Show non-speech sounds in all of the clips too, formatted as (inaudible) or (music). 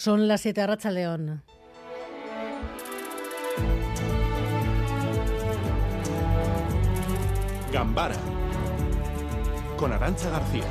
Son las 7 Racha León. Gambara con Arancha García.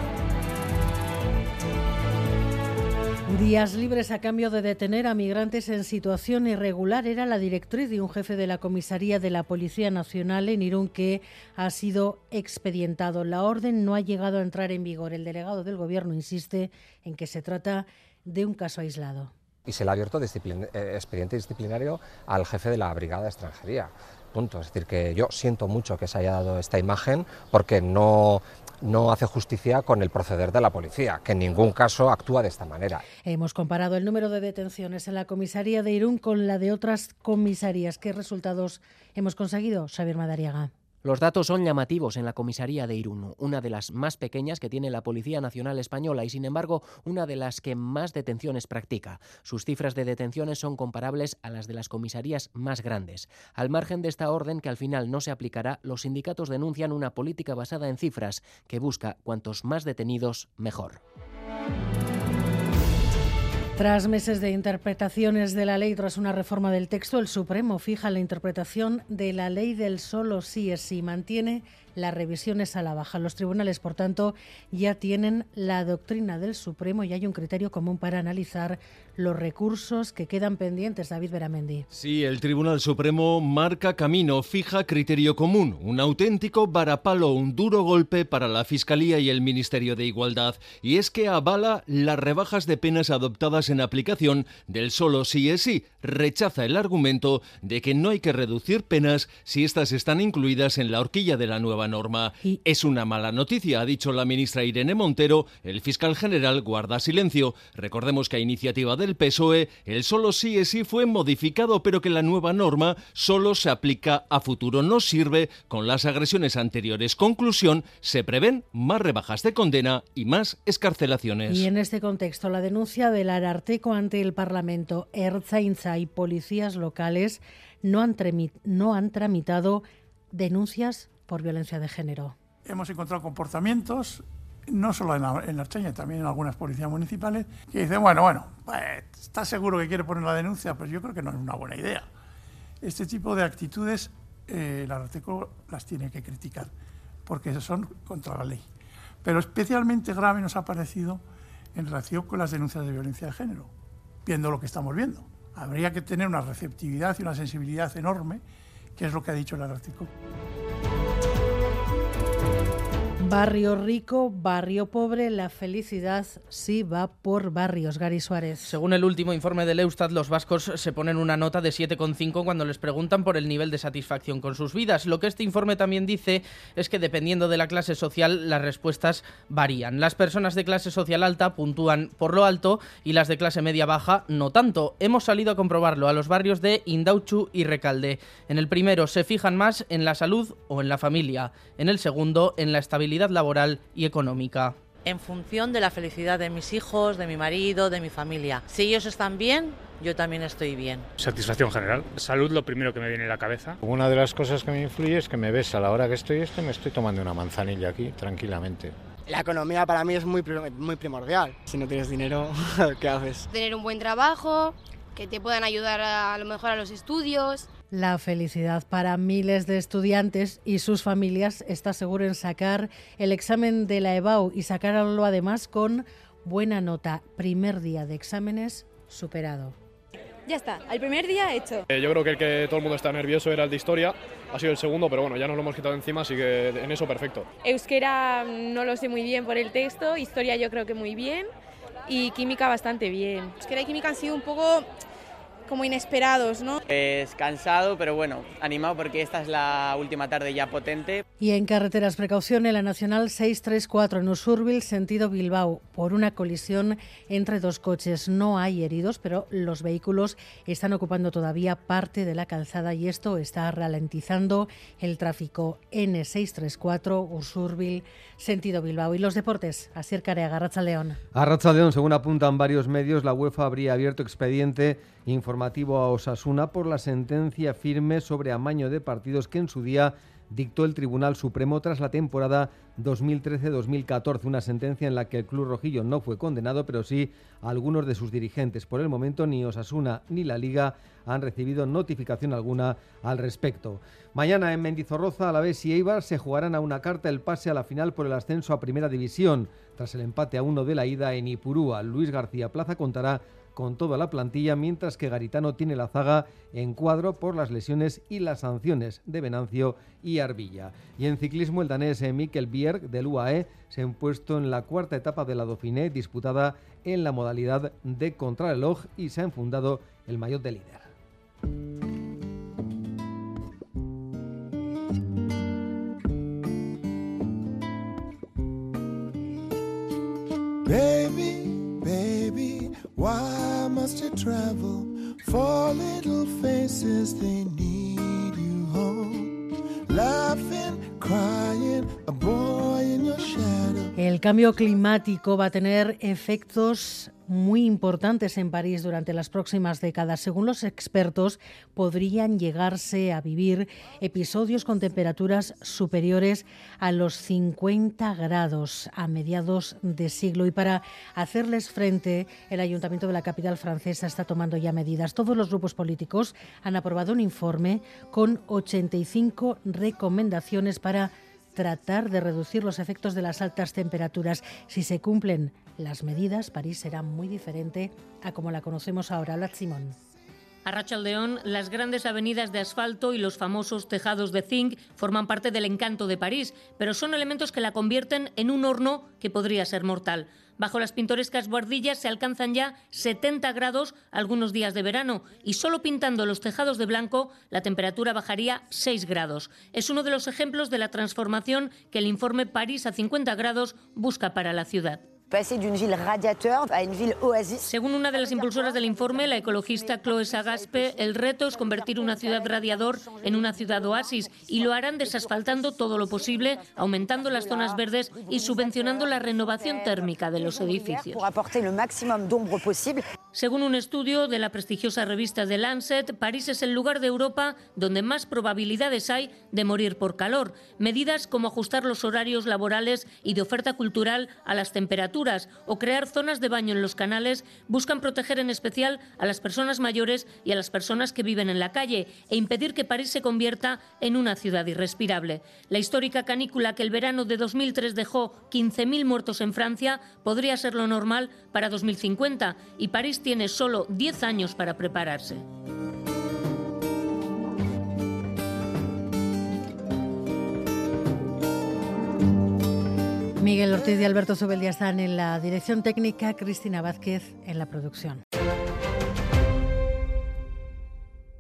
Días libres a cambio de detener a migrantes en situación irregular era la directriz de un jefe de la comisaría de la Policía Nacional en Irún que ha sido expedientado. La orden no ha llegado a entrar en vigor. El delegado del Gobierno insiste en que se trata de un caso aislado. Y se le ha abierto eh, expediente disciplinario al jefe de la Brigada de Extranjería. Punto. Es decir, que yo siento mucho que se haya dado esta imagen porque no, no hace justicia con el proceder de la policía, que en ningún caso actúa de esta manera. Hemos comparado el número de detenciones en la comisaría de Irún con la de otras comisarías. ¿Qué resultados hemos conseguido? Xavier Madariaga. Los datos son llamativos en la comisaría de Irún, una de las más pequeñas que tiene la Policía Nacional Española y, sin embargo, una de las que más detenciones practica. Sus cifras de detenciones son comparables a las de las comisarías más grandes. Al margen de esta orden, que al final no se aplicará, los sindicatos denuncian una política basada en cifras que busca cuantos más detenidos, mejor. Tras meses de interpretaciones de la ley tras una reforma del texto, el Supremo fija la interpretación de la ley del solo sí es sí. Mantiene las revisiones a la baja. Los tribunales, por tanto, ya tienen la doctrina del Supremo y hay un criterio común para analizar los recursos que quedan pendientes. David Beramendi. Sí, el Tribunal Supremo marca camino, fija criterio común, un auténtico varapalo, un duro golpe para la Fiscalía y el Ministerio de Igualdad. Y es que avala las rebajas de penas adoptadas en aplicación del solo sí es sí. Rechaza el argumento de que no hay que reducir penas si estas están incluidas en la horquilla de la nueva norma. Es una mala noticia, ha dicho la ministra Irene Montero. El fiscal general guarda silencio. Recordemos que a iniciativa del PSOE, el solo sí es sí fue modificado, pero que la nueva norma solo se aplica a futuro. No sirve con las agresiones anteriores. Conclusión, se prevén más rebajas de condena y más escarcelaciones. Y en este contexto, la denuncia del Ararteco ante el Parlamento, Erzainza y policías locales no han, no han tramitado denuncias por violencia de género. Hemos encontrado comportamientos, no solo en la, en también en algunas policías municipales, que dicen, bueno, bueno, pues, ¿está seguro que quiere poner la denuncia? Pues yo creo que no es una buena idea. Este tipo de actitudes eh, el las tiene que criticar, porque son contra la ley. Pero especialmente grave nos ha parecido en relación con las denuncias de violencia de género, viendo lo que estamos viendo. Habría que tener una receptividad y una sensibilidad enorme, que es lo que ha dicho el Arteco. Barrio rico, barrio pobre, la felicidad sí va por barrios. Gary Suárez. Según el último informe del Eustat, los vascos se ponen una nota de 7,5 cuando les preguntan por el nivel de satisfacción con sus vidas. Lo que este informe también dice es que dependiendo de la clase social, las respuestas varían. Las personas de clase social alta puntúan por lo alto y las de clase media baja no tanto. Hemos salido a comprobarlo a los barrios de Indauchu y Recalde. En el primero se fijan más en la salud o en la familia. En el segundo, en la estabilidad laboral y económica en función de la felicidad de mis hijos, de mi marido, de mi familia. Si ellos están bien, yo también estoy bien. Satisfacción general. Salud, lo primero que me viene a la cabeza. Una de las cosas que me influye es que me ves a la hora que estoy esto, me estoy tomando una manzanilla aquí, tranquilamente. La economía para mí es muy, muy primordial. Si no tienes dinero, (laughs) ¿qué haces? Tener un buen trabajo, que te puedan ayudar a, a lo mejor a los estudios la felicidad para miles de estudiantes y sus familias está seguro en sacar el examen de la EBAU y sacarlo además con buena nota. Primer día de exámenes superado. Ya está, el primer día hecho. Eh, yo creo que el que todo el mundo está nervioso era el de historia, ha sido el segundo, pero bueno, ya nos lo hemos quitado encima, así que en eso perfecto. Euskera no lo sé muy bien por el texto, historia yo creo que muy bien y química bastante bien. Euskera y química han sido un poco como inesperados, ¿no? Es cansado, pero bueno, animado porque esta es la última tarde ya potente. Y en carreteras, precaución en la Nacional 634 en Usurbil, sentido Bilbao, por una colisión entre dos coches. No hay heridos, pero los vehículos están ocupando todavía parte de la calzada y esto está ralentizando el tráfico N634 Usurbil, sentido Bilbao. Y los deportes, Asier Careaga, Racha León. A Racha León, según apuntan varios medios, la UEFA habría abierto expediente informativo a Osasuna por la sentencia firme sobre amaño de partidos que en su día dictó el Tribunal Supremo tras la temporada 2013-2014, una sentencia en la que el Club Rojillo no fue condenado, pero sí algunos de sus dirigentes. Por el momento ni Osasuna ni la Liga han recibido notificación alguna al respecto. Mañana en Mendizorroza, vez y Eibar se jugarán a una carta el pase a la final por el ascenso a Primera División. Tras el empate a uno de la ida en Ipurúa, Luis García Plaza contará con toda la plantilla, mientras que Garitano tiene la zaga en cuadro por las lesiones y las sanciones de Venancio y Arbilla. Y en ciclismo, el danés Mikkel Bierg del UAE se ha impuesto en la cuarta etapa de la Dauphiné disputada en la modalidad de contrarreloj y se ha enfundado el maillot de líder. You travel? Little faces, they need. Laughing, crying. El cambio climático va a tener efectos muy importantes en París durante las próximas décadas. Según los expertos, podrían llegarse a vivir episodios con temperaturas superiores a los 50 grados a mediados de siglo. Y para hacerles frente, el Ayuntamiento de la capital francesa está tomando ya medidas. Todos los grupos políticos han aprobado un informe con 85 recomendaciones para tratar de reducir los efectos de las altas temperaturas. Si se cumplen las medidas, París será muy diferente a como la conocemos ahora. La Simón. A Rachaldeón, las grandes avenidas de asfalto y los famosos tejados de zinc forman parte del encanto de París, pero son elementos que la convierten en un horno que podría ser mortal. Bajo las pintorescas guardillas se alcanzan ya 70 grados algunos días de verano y solo pintando los tejados de blanco la temperatura bajaría 6 grados. Es uno de los ejemplos de la transformación que el informe París a 50 grados busca para la ciudad. Según una de las impulsoras del informe, la ecologista Chloe Sagaspe, el reto es convertir una ciudad radiador en una ciudad oasis y lo harán desasfaltando todo lo posible, aumentando las zonas verdes y subvencionando la renovación térmica de los edificios. Según un estudio de la prestigiosa revista The Lancet, París es el lugar de Europa donde más probabilidades hay de morir por calor. Medidas como ajustar los horarios laborales y de oferta cultural a las temperaturas o crear zonas de baño en los canales buscan proteger en especial a las personas mayores y a las personas que viven en la calle e impedir que París se convierta en una ciudad irrespirable. La histórica canícula que el verano de 2003 dejó 15.000 muertos en Francia podría ser lo normal para 2050 y París tiene solo 10 años para prepararse. Miguel Ortiz y Alberto Sobeldía están en la dirección técnica, Cristina Vázquez en la producción.